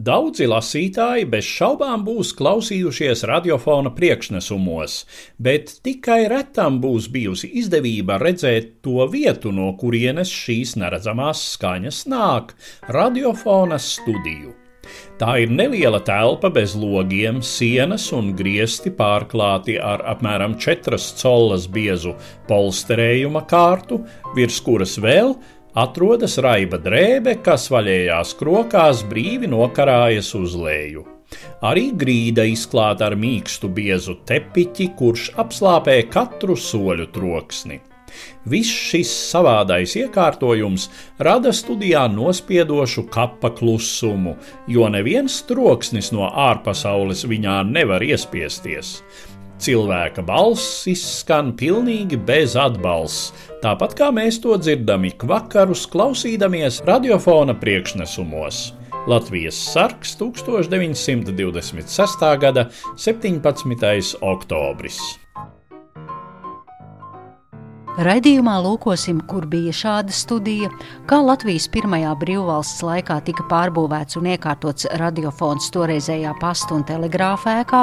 Daudzi lasītāji bez šaubām būs klausījušies radiofona priekšnesumos, bet tikai retam būs bijusi izdevība redzēt to vietu, no kurienes šīs neredzamās skaņas nāk - radiofona studiju. Tā ir neliela telpa bez logiem, sienas un griesti pārklāti ar apmēram 4 collas biezu polsterējuma kārtu, virs kuras vēl atrodas raiba drēbe, kas vaļējās krokās brīvi nokarājas uz leju. Arī grīda izklāta ar mīkstu biezu tepiķi, kurš apslāpē katru soļu troksni. Viss šis savādais iekārtojums rada studijā nospiedošu kapa klusumu, jo neviens troksnis no ārpasaules viņā nevar iespiesties. Cilvēka balss izskan pilnīgi bez atbalsts, tāpat kā mēs to dzirdam ik vakarus, klausīdamies radiofona priekšnesumos. Latvijas sarks 1926. gada 17. oktobris. Raidījumā lūkosim, kur bija šāda studija, kā Latvijas pirmajā brīvvalsts laikā tika pārbūvēts un iekārtots radiofons toreizējā pastu un telegrāfa ēkā,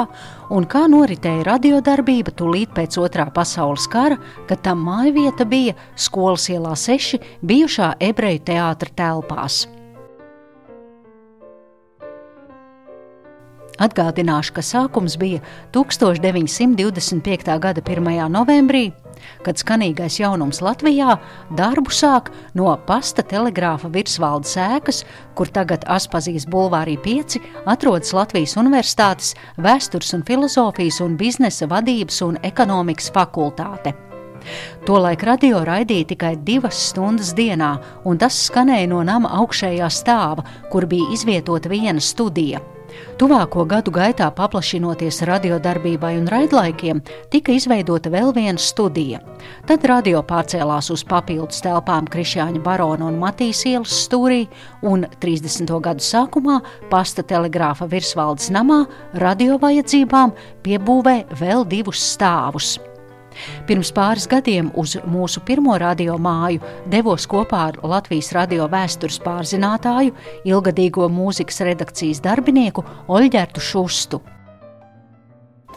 un kā noritēja radiodarbība tūlīt pēc otrā pasaules kara, kad tam mājvieta bija skolas ielā 6 bijušā ebreju teātra telpās. Atgādināšu, ka sākums bija 1925. gada 1. novembrī, kad skanīgais jaunums Latvijā darbu sāk no pasta telegrāfa virsvaldes ēkas, kur tagad Aspazijas bulvārī 5 atrodas Latvijas Universitātes vēstures un filozofijas un biznesa vadības un ekonomikas fakultāte. Tolaik radio raidīja tikai divas stundas dienā, un tas skanēja no nama augšējā stāva, kur bija izvietota viena studija. Tuvāko gadu gaitā, paplašinoties radiodarbībai un raidlaikiem, tika izveidota vēl viena studija. Tad radio pārcēlās uz papildus telpām Krišāņa Barona un Matīs ielas stūrī, un 30. gadu sākumā pasta telegrāfa virsvaldes namā radio vajadzībām piebūvē vēl divus stāvus. Pirms pāris gadiem uz mūsu pirmo radio māju devos kopā ar Latvijas radio vēstures pārzinātāju, ilgadīgo mūzikas redakcijas darbinieku Oļģertu Šustu.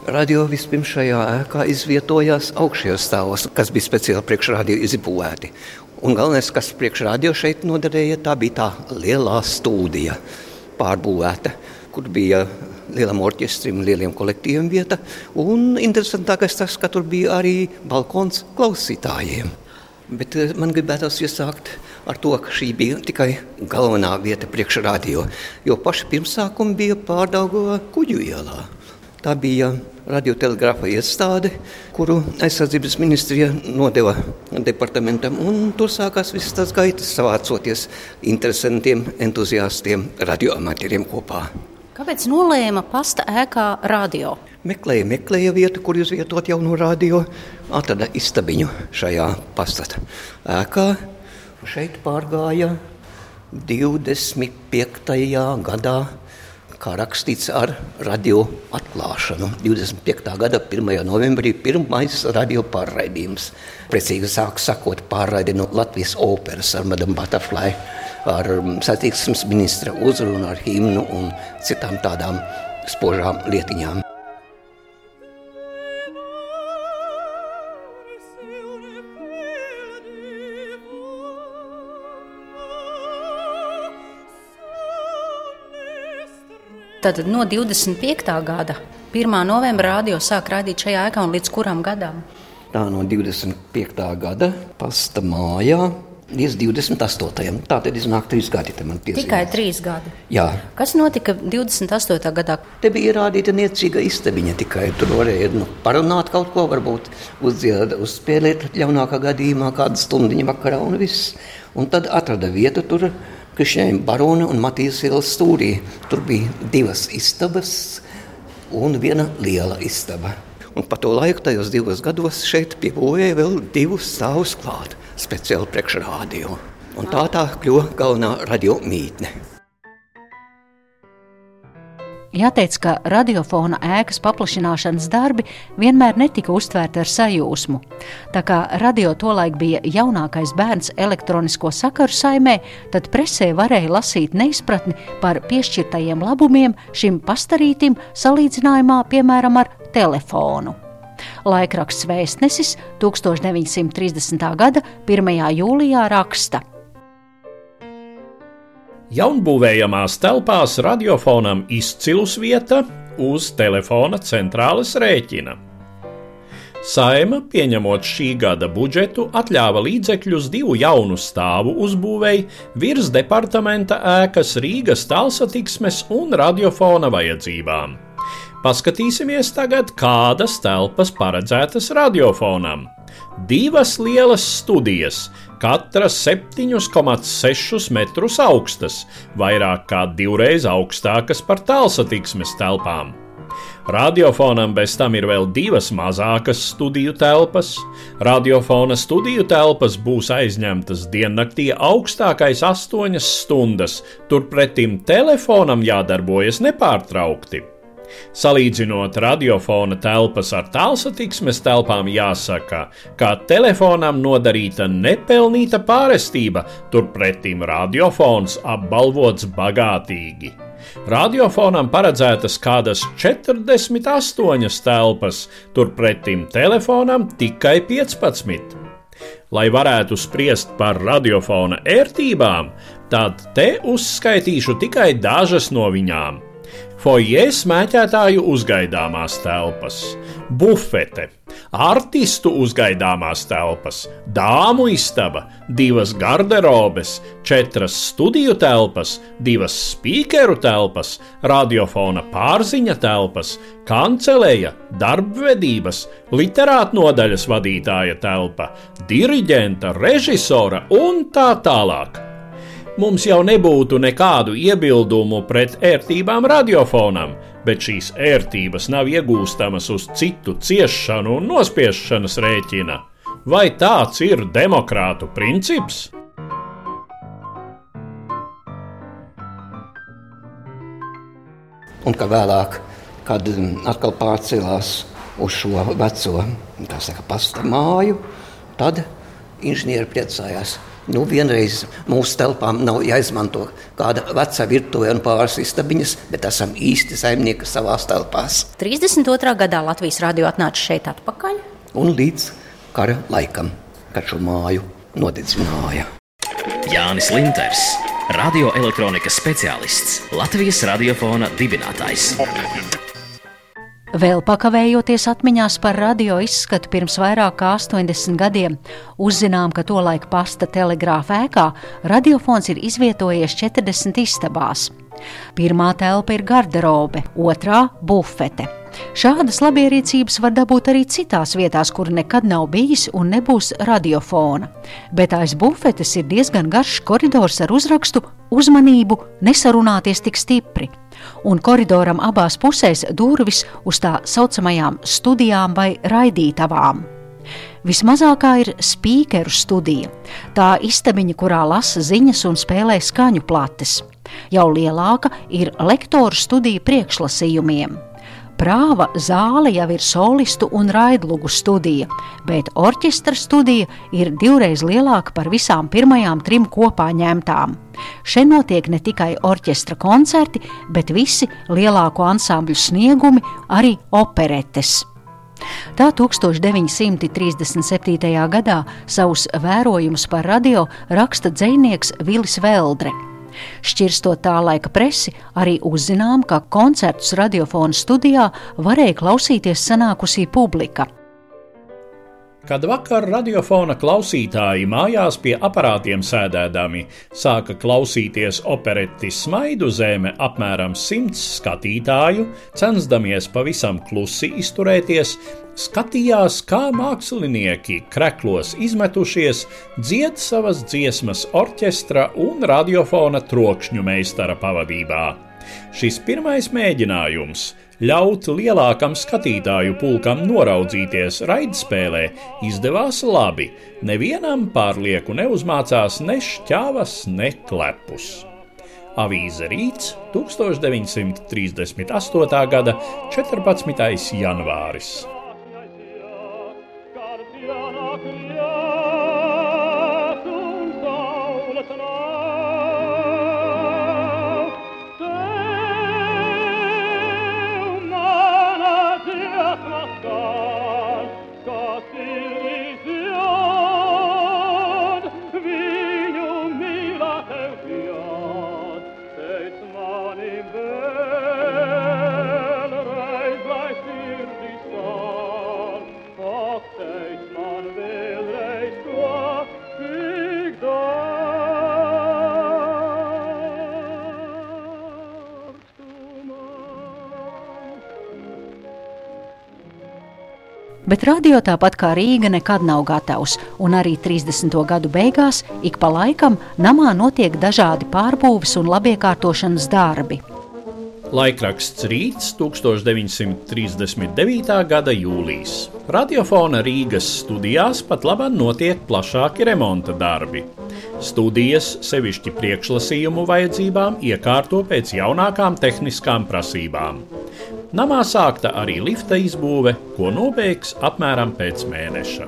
Radio vispirms šajā ēkā izvietojās augšējos stāvos, kas bija speciāli priekšradio izbūvēti. Un galvenais, kas priekšradio šeit noderēja, tā bija tā lielā stūdija pārbūvēta, kur bija lielam orķestrim, lieliem kolektīviem vieta. Un interesantākais tas, ka tur bija arī balkons klausītājiem. Bet eh, man gribētos iesākt ar to, ka šī bija tikai galvenā vieta priekšradio, jo paši pirmsākumi bija pārdaugā kuģu ielā. Tā bija radiotelegrāfa iestāde, kuru aizsardzības ministrija nodeva departamentam, tur sākās visas tās gaitas savācoties interesantiem entuziastiem radioamatieriem kopā. Kāpēc nolēma pasta ēkā radio? Meklēja, meklēja vietu, kur izvietot jaunu radio, atrada istabiņu šajā pastata ēkā. Šeit pārgāja 25. gadā, kā rakstīts ar radio atklāšanu. 25. gada 1. novembrī pirmais radio pārraidījums. Precīzi sāk sakot pārraidi no Latvijas operas ar Madame Butterfly ar um, satiksmes ministra uzrunu, ar himnu un citām tādām spožām lietiņām. Tad no 25. gada 1. novembra radio sāk rādīt šajā ēkā un līdz kuram gadam? Tā no 25. gada pasta mājā līdz 28. Tā tad iznāk trīs gadi. Tikai trīs gadi. Jā. Kas notika 28. gadā? Te bija ierādīta niecīga istabiņa tikai. Tur varēja nu, parunāt kaut ko, varbūt uzdzied, uzspēlēt ļaunākā gadījumā kādu stundiņu vakarā un viss. Un tad atrada vietu tur. Krišņiem barona un Matīs ielas stūrī. Tur bija divas istabas un viena liela istaba. Un pa to laiku, tajos divos gados, šeit piebūvēja vēl divus stāvus klāt speciāli priekšrādio. Un tā tā kļuva galvenā radio mītne. Jāteic, ka radiofona ēkas paplašināšanas darbi vienmēr netika uztvērti ar sajūsmu. Tā kā radio tolaik bija jaunākais bērns elektronisko sakaru saimē, tad presē varēja lasīt neizpratni par piešķirtajiem labumiem šim pastarītim salīdzinājumā, piemēram, ar telefonu. Laikraksts Vēstnesis 1930. gada 1. jūlijā raksta. Jaunbūvējamās telpās radiofonam izcilus vieta uz telefona centrāles rēķina. Saima, pieņemot šī gada budžetu, atļāva līdzekļus divu jaunu stāvu uzbūvēi virs departamenta ēkas Rīgas tālsatiksmes un radiofona vajadzībām. Paskatīsimies tagad, kādas telpas paredzētas radiofonam. Divas lielas studijas, katra 7,6 metrus augstas, vairāk kā divreiz augstākas par tālsatiksmes telpām. Radiofonam bez tam ir vēl divas mazākas studiju telpas. Radiofona studiju telpas būs aizņemtas diennaktī augstākais astoņas stundas, turpretim telefonam jādarbojas nepārtraukti. Salīdzinot radiofona telpas ar tālsatiksmes telpām, jāsaka, ka telefonam nodarīta nepelnīta pārestība, turpretim radiofons apbalvots bagātīgi. Radiofonam paredzētas kādas 48 telpas, turpretim telefonam tikai 15. Lai varētu spriest par radiofona ērtībām, tad te uzskaitīšu tikai dažas no viņām. Foje smēķētāju uzgaidāmās telpas, bufete, artistu uzgaidāmās telpas, dāmu istaba, divas garderobes, četras studiju telpas, divas spīkeru telpas, radiofona pārziņa telpas, kanceleja, darbvedības, literātnodaļas vadītāja telpa, diriģenta, režisora un tā tālāk mums jau nebūtu nekādu iebildumu pret ērtībām radiofonam, bet šīs ērtības nav iegūstamas uz citu ciešanu un nospiešanas rēķina. Vai tāds ir demokrātu princips? Un ka vēlāk, kad atkal pārcēlās uz šo veco saka, pasta māju, tad inženieri priecājās Nu, vienreiz mūsu telpām nav jāizmanto kāda veca virtuve un pāris istabiņas, bet esam īsti saimnieki savā telpās. 32. gadā Latvijas radio atnāca šeit atpakaļ. Un līdz kara laikam, kad šo māju nodedzināja. Jānis Linters, radioelektronikas speciālists, Latvijas radiofona dibinātājs. Vēl pakavējoties atmiņās par radio izskatu pirms vairāk kā 80 gadiem, uzzinām, ka tolaik pasta telegrāfa ēkā radiofons ir izvietojies 40 istabās. Pirmā telpa ir garderobe, otrā - bufete. Šādas labierīcības var dabūt arī citās vietās, kur nekad nav bijis un nebūs radiofona. Bet aiz bufetes ir diezgan garš koridors ar uzrakstu Uzmanību, nesarunāties tik stipri! un koridoram abās pusēs durvis uz tā saucamajām studijām vai raidītavām. Vismazākā ir spīkeru studija, tā istabiņa, kurā lasa ziņas un spēlē skaņu plates. Jau lielāka ir lektoru studija priekšlasījumiem. Prāva zāle jau ir solistu un raidlugu studija, bet orķestra studija ir divreiz lielāka par visām pirmajām trim kopā ņemtām. Šeit notiek ne tikai orķestra koncerti, bet visi lielāko ansambļu sniegumi, arī operetes. Tā 1937. gadā savus vērojumus par radio raksta dzinieks Vilis Veldre. Šķirstot tā laika presi, arī uzzinām, ka koncertus radiofona studijā varēja klausīties sanākusī publika. Kad vakar radiofona klausītāji mājās pie aparātiem sēdēdami sāka klausīties opereti Smaidu zeme apmēram simts skatītāju, censdamies pavisam klusi izturēties, skatījās, kā mākslinieki kreklos izmetušies dzied savas dziesmas orķestra un radiofona trokšņu meistara pavadībā. Šis pirmais mēģinājums Ļaut lielākam skatītāju pulkam noraudzīties raidspēlē izdevās labi. Nevienam pārlieku neuzmācās ne šķāvas, ne klepus. Avīze Rīts 1938. gada 14. janvāris. Bet radio tāpat kā Rīga nekad nav gatavs, un arī 30. gadu beigās ik pa laikam namā notiek dažādi pārbūves un labiekārtošanas darbi. Laikraksts Rīts 1939. gada jūlijas. Radiofona Rīgas studijās pat labāk notiek plašāki remonta darbi. Studijas sevišķi priekšlasījumu vajadzībām iekārto pēc jaunākām tehniskām prasībām. Namā sākta arī lifta izbūve, ko nobeigs apmēram pēc mēneša.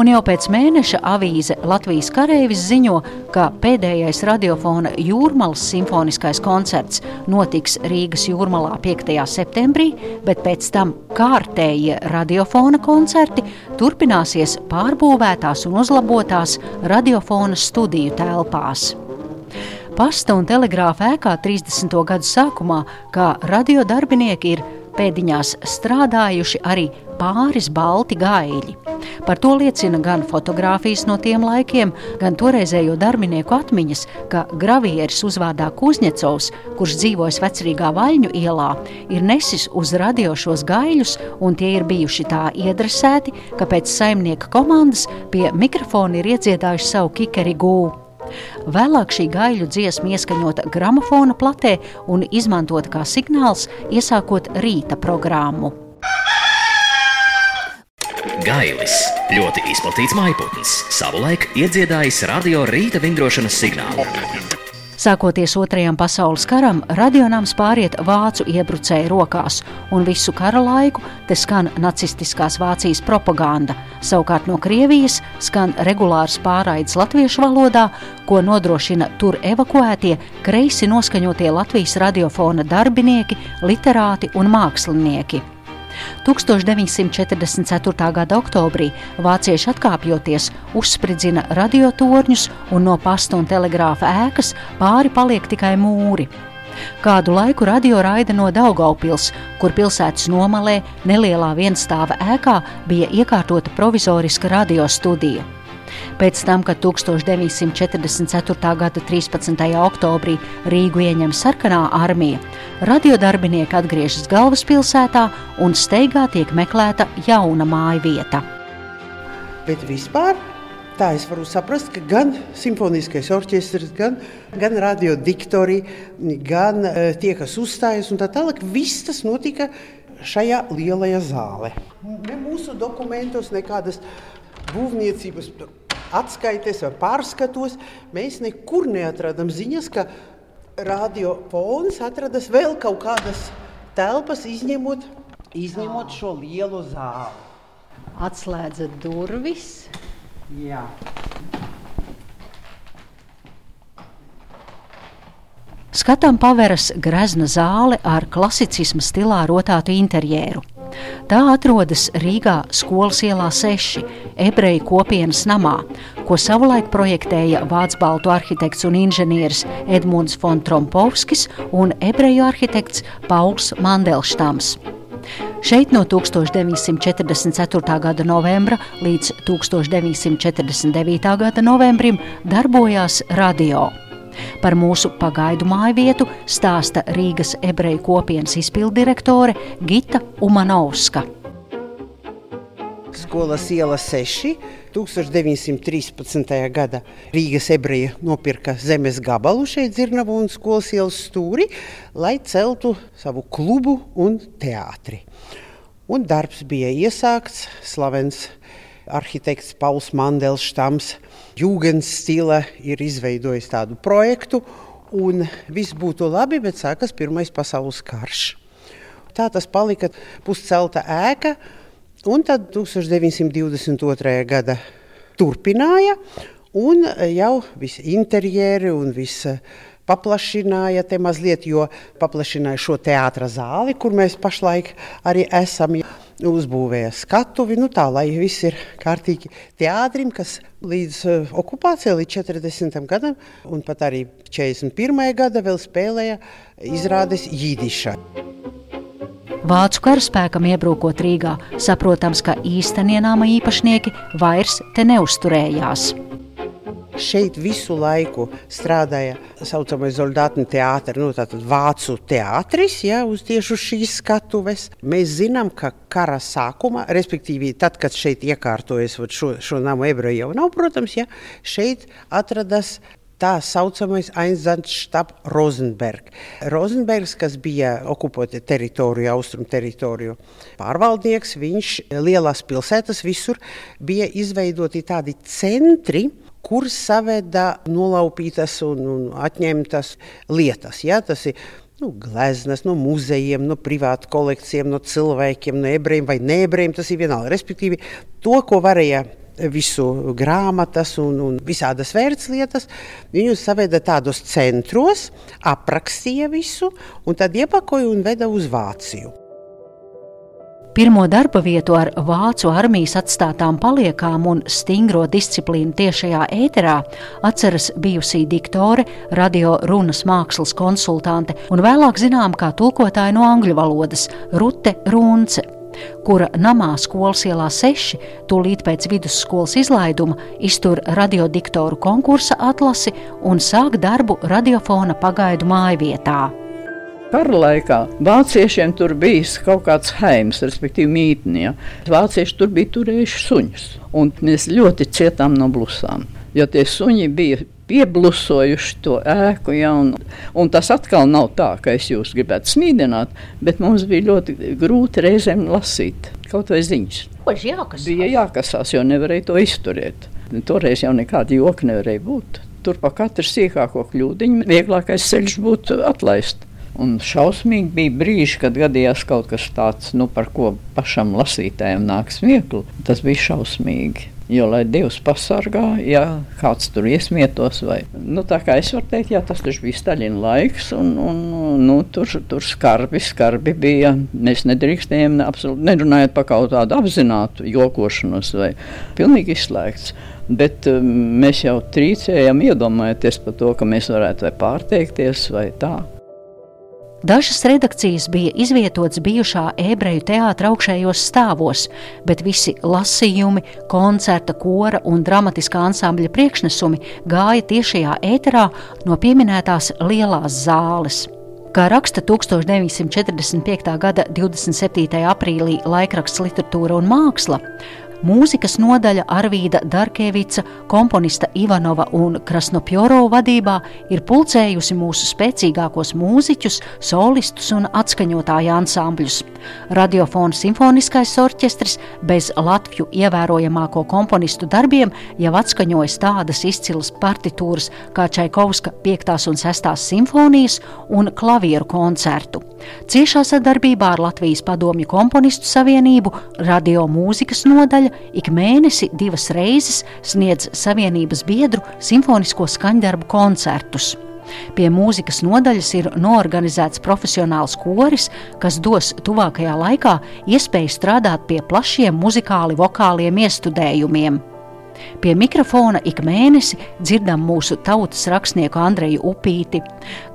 Un jau pēc mēneša avīze Latvijas kareivis ziņo, ka pēdējais radiofona jūrmālas simfoniskais koncerts notiks Rīgas jūrmalā 5. septembrī, bet pēc tam kārtējie radiofona koncerti turpināsies pārbūvētās un uzlabotās radiofona studiju telpās. Pasta un telegrāfa ēkā 30. gadu sākumā, kā radiodarbinieki ir pēdiņās strādājuši arī pāris balti gaļi. Par to liecina gan fotografijas no tiem laikiem, gan toreizējo darbinieku atmiņas, ka gravieris uzvārdā Kuzņecovs, kurš dzīvojas vecrīgā Vaļņu ielā, ir nesis uz radio šos gaļus, un tie ir bijuši tā iedresēti, ka pēc saimnieka komandas pie mikrofona ir iedziedājuši savu kikeri gūlu. Vēlāk šī gaļu dziesma ieskaņota gramofona platē un izmantota kā signāls, iesākot rīta programmu. Gailis ļoti izplatīts maiputns, savulaik iedziedājis radio rīta vingrošanas signālu. Sākoties Otrajam pasaules karam, radionāms pāriet vācu iebrucēju rokās, un visu kara laiku te skan nacistiskās Vācijas propaganda. Savukārt no Krievijas skan regulārs pārraids latviešu valodā, ko nodrošina tur evakuētie, kreisi noskaņotie Latvijas radiofona darbinieki, literāti un mākslinieki. 1944. gada oktobrī vācieši atkāpjoties uzspridzina radiotorņus un no pasta un telegrāfa ēkas pāri paliek tikai mūri. Kādu laiku radio raida no Daugaupils, kur pilsētas nomalē nelielā vienstāva ēkā bija iekārtota provizoriska radiostudija. Pēc tam, kad 1944. gada 13. oktobrī Rīgu ieņem sarkanā armija, radiodarbinieki atgriežas galvaspilsētā un steigā tiek meklēta jauna māja vieta. Bet vispār tā es varu saprast, ka gan simfoniskais orķestris, gan, gan radiodiktori, gan uh, tie, kas uzstājas un tā tālāk, viss tas notika šajā lielajā zālē. Ne mūsu dokumentos, nekādas būvniecības atskaitēs vai pārskatos, mēs nekur neatradām ziņas, ka radiofons atradas vēl kaut kādas telpas, izņemot, izņemot šo lielo zāli. Atslēdzat durvis. Jā. Skatām paveras grezna zāle ar klasicisma stilā rotātu interjeru. Tā atrodas Rīgā skolas ielā 6, ebreju kopienas namā, ko savulaik projektēja Vācu baltu arhitekts un inženieris Edmunds von Trompovskis un ebreju arhitekts Pauls Mandelštams. Šeit no 1944. gada novembra līdz 1949. gada novembrim darbojās radio. Par mūsu pagaidu māju vietu stāsta Rīgas ebreju kopienas izpildirektore Gita Umanovska. skolas iela 6. 1913. gada Rīgas ebreja nopirka zemes gabalu šeit, Zirnavu un skolas ielas stūri, lai celtu savu klubu un teātri. Un darbs bija iesākts. Slavens arhitekts Pauls Mandelštams, Jūgens stila ir izveidojis tādu projektu, un viss būtu labi, bet sākas Pirmais pasaules karš. Tā tas palika puscelta ēka, un tad 1922. gada turpināja, un jau visi interjeri un viss paplašināja te mazliet, jo paplašināja šo teātras zāli, kur mēs pašlaik arī esam. Uzbūvēja skatuvi, nu tā, lai viss ir kārtīgi teātrim, kas līdz uh, okupācijai, līdz 40. gadam, un pat arī 41. gada vēl spēlēja izrādes Jīdišā. Vācu karaspēkam iebrukot Rīgā, saprotams, ka īstenie nama īpašnieki vairs te neusturējās. Šeit visu laiku strādāja tā saucamais Zoldātņu teātris, nu, tātad vācu teātris, ja, uz tieši uz šīs skatuves. Mēs zinām, ka kara sākumā, respektīvi tad, kad šeit iekārtojas šo, šo namu ebreju jau nav, protams, ja, šeit atradas tā saucamais Einsatzstab Rozenberg. Rozenbergs, kas bija okupēta teritorija, austrumu teritoriju pārvaldnieks, viņš lielās pilsētas visur bija izveidoti tādi centri, kur saveda nolaupītas un, un atņemtas lietas. Ja? Tas ir nu, gleznas no muzejiem, no privātu kolekcijiem, no cilvēkiem, no ebrejiem vai neebrejiem. Tas ir vienalga. Respektīvi, to, ko varēja visu grāmatas un, un visādas vērtslietas. Viņus saveda tādos centros, aprakstīja visu un tad iepakoja un veda uz Vāciju. Pirmo darba vietu ar vācu armijas atstātām paliekām un stingro disciplīnu tiešajā ēterā atceras bijusī diktore, radio runas mākslas konsultante un vēlāk zinām kā tulkotāja no angļu valodas Rute Runce kura namā skolas ielā 6, tūlīt pēc vidusskolas izlaiduma, iztur radiodiktoru konkursa atlasi un sāk darbu radiofona pagaidu mājvietā. Kara laikā vāciešiem tur bija kaut kāds heims, respektīvi mītne. Ja. Vācieši tur bija turējuši suņus, un mēs ļoti cietām no blusām. Jo tie suņi bija pieblusojuši to ēku. Ja, un, un tas atkal nav tā, ka es jūs gribētu smīdināt, bet mums bija ļoti grūti reizēm lasīt kaut vai ziņas. Jākasās. Bija jākasās, jo nevarēja to izturēt. Toreiz jau nekāda joka nevarēja būt. Tur pa katru sīkāko kļūdiņu vieglākais ceļš būtu atlaist. Un šausmīgi bija brīži, kad gadījās kaut kas tāds, nu, par ko pašam lasītājam nāk smiekli. Tas bija šausmīgi. Jo, lai Dievs pasargā, ja kāds tur iesmietos, vai nu, tā kā es varu teikt, jā, tas bija Staļina laiks, un, un nu, tur, tur skarbi, skarbi bija. Mēs nedrīkstējām absolūti nerunājot par kaut tādu apzinātu jokošanos, vai pilnīgi izslēgts. Bet um, mēs jau trīcējam, iedomājoties par to, ka mēs varētu vai pārteikties vai tā. Dažas redakcijas bija izvietotas bijušā ebreju teātra augšējos stāvos, bet visi lasījumi, koncerta, kora un dramatiskā ansambļa priekšnesumi gāja tiešajā ēterā no pieminētās lielās zāles. Kā raksta 1945. gada 27. aprīlī laikraksts Literatūra un māksla, mūzikas nodaļa Arvīda Darkevica, komponista Ivanova un Krasnopjorova vadībā ir pulcējusi mūsu spēcīgākos mūziķus, solistus un atskaņotāju ansambļus. Radiofona simfoniskais orķestris bez Latviju ievērojamāko komponistu darbiem jau atskaņojas tādas izcilas partitūras kā Čaikovska 5. un 6. simfonijas un klavieru koncertu. Ciešā sadarbībā ar Latvijas Padomju komponistu savienību radio mūzikas nodaļa ik mēnesi divas reizes sniedz Savienības biedru simfonisko skaņdarbu koncertus. Pie mūzikas nodaļas ir noorganizēts profesionāls koris, kas dos tuvākajā laikā iespēju strādāt pie plašiem muzikāli vokāliem iestudējumiem. Pie mikrofona ik mēnesi dzirdam mūsu tautas rakstnieku Andreju Upīti,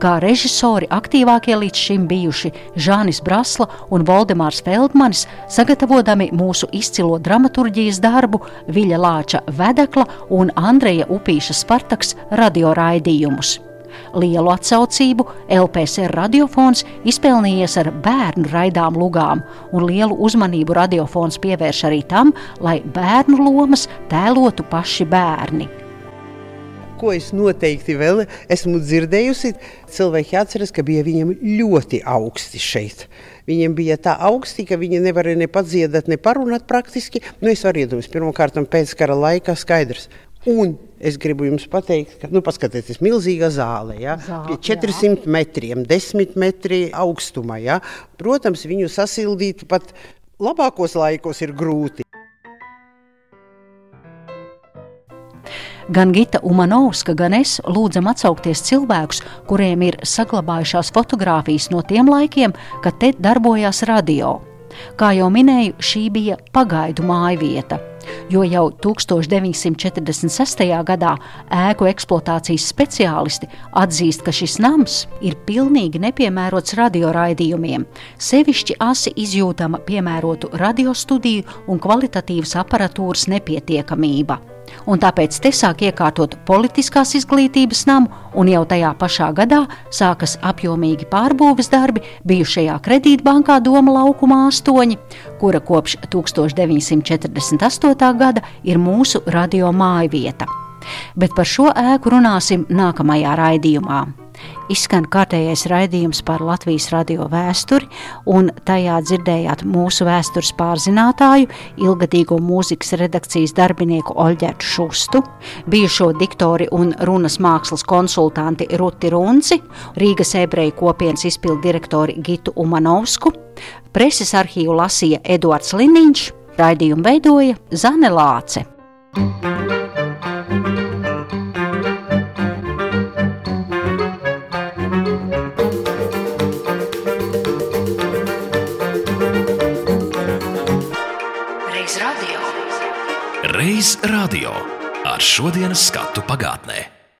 kā režisori aktīvākie līdz šim bijuši Žānis Brasla un Voldemārs Feldmanis, sagatavotami mūsu izcilo dramaturģijas darbu Viļa Lāča Vedekla un Andreja Upīša Spartaks radioraidījumus. Lielu atsaucību LPSR radiofons izpelnījies ar bērnu raidām lugām, un lielu uzmanību radiofons pievērš arī tam, lai bērnu lomas tēlotu paši bērni. Ko es noteikti vēl esmu dzirdējusi, cilvēki atceras, ka bija viņiem ļoti augsti šeit. Viņiem bija tā augsti, ka viņi nevarēja ne padziedāt, ne parunāt praktiski. Nu, es varu iedomāties, pirmkārt, pēc kara laika skaidrs. Un es gribu jums pateikt, ka, nu, paskatieties, milzīga zāle, ja, Zāle, 400 jā. metriem, 10 metri augstumā. Ja. Protams, viņu sasildīt pat labākos laikos ir grūti. Gan Gita Umanovska, gan es lūdzam atsaukties cilvēkus, kuriem ir saglabājušās fotogrāfijas no tiem laikiem, kad te darbojās radio. Kā jau minēju, šī bija pagaidu mājvieta, jo jau 1946. gadā ēku eksploatācijas speciālisti atzīst, ka šis nams ir pilnīgi nepiemērots radioraidījumiem, sevišķi asi izjūtama piemērotu radiostudiju un kvalitatīvas aparatūras nepietiekamība un tāpēc te sāk iekārtot politiskās izglītības namu, un jau tajā pašā gadā sākas apjomīgi pārbūves darbi bijušajā kredītbankā Doma laukumā 8, kura kopš 1948. gada ir mūsu radio mājvieta. Bet par šo ēku runāsim nākamajā raidījumā izskan kārtējais raidījums par Latvijas radio vēsturi, un tajā dzirdējāt mūsu vēstures pārzinātāju, ilgadīgo mūzikas redakcijas darbinieku Oļģertu Šustu, bijušo diktori un runas mākslas konsultanti Ruti Runci, Rīgas ebreju kopienas izpildu direktori Gitu Umanovsku, preses arhīvu lasīja Eduards Liniņš, raidījumu veidoja Zane Lāce. Reiz radio. Reiz radio ar šodienas skatu pagātnē.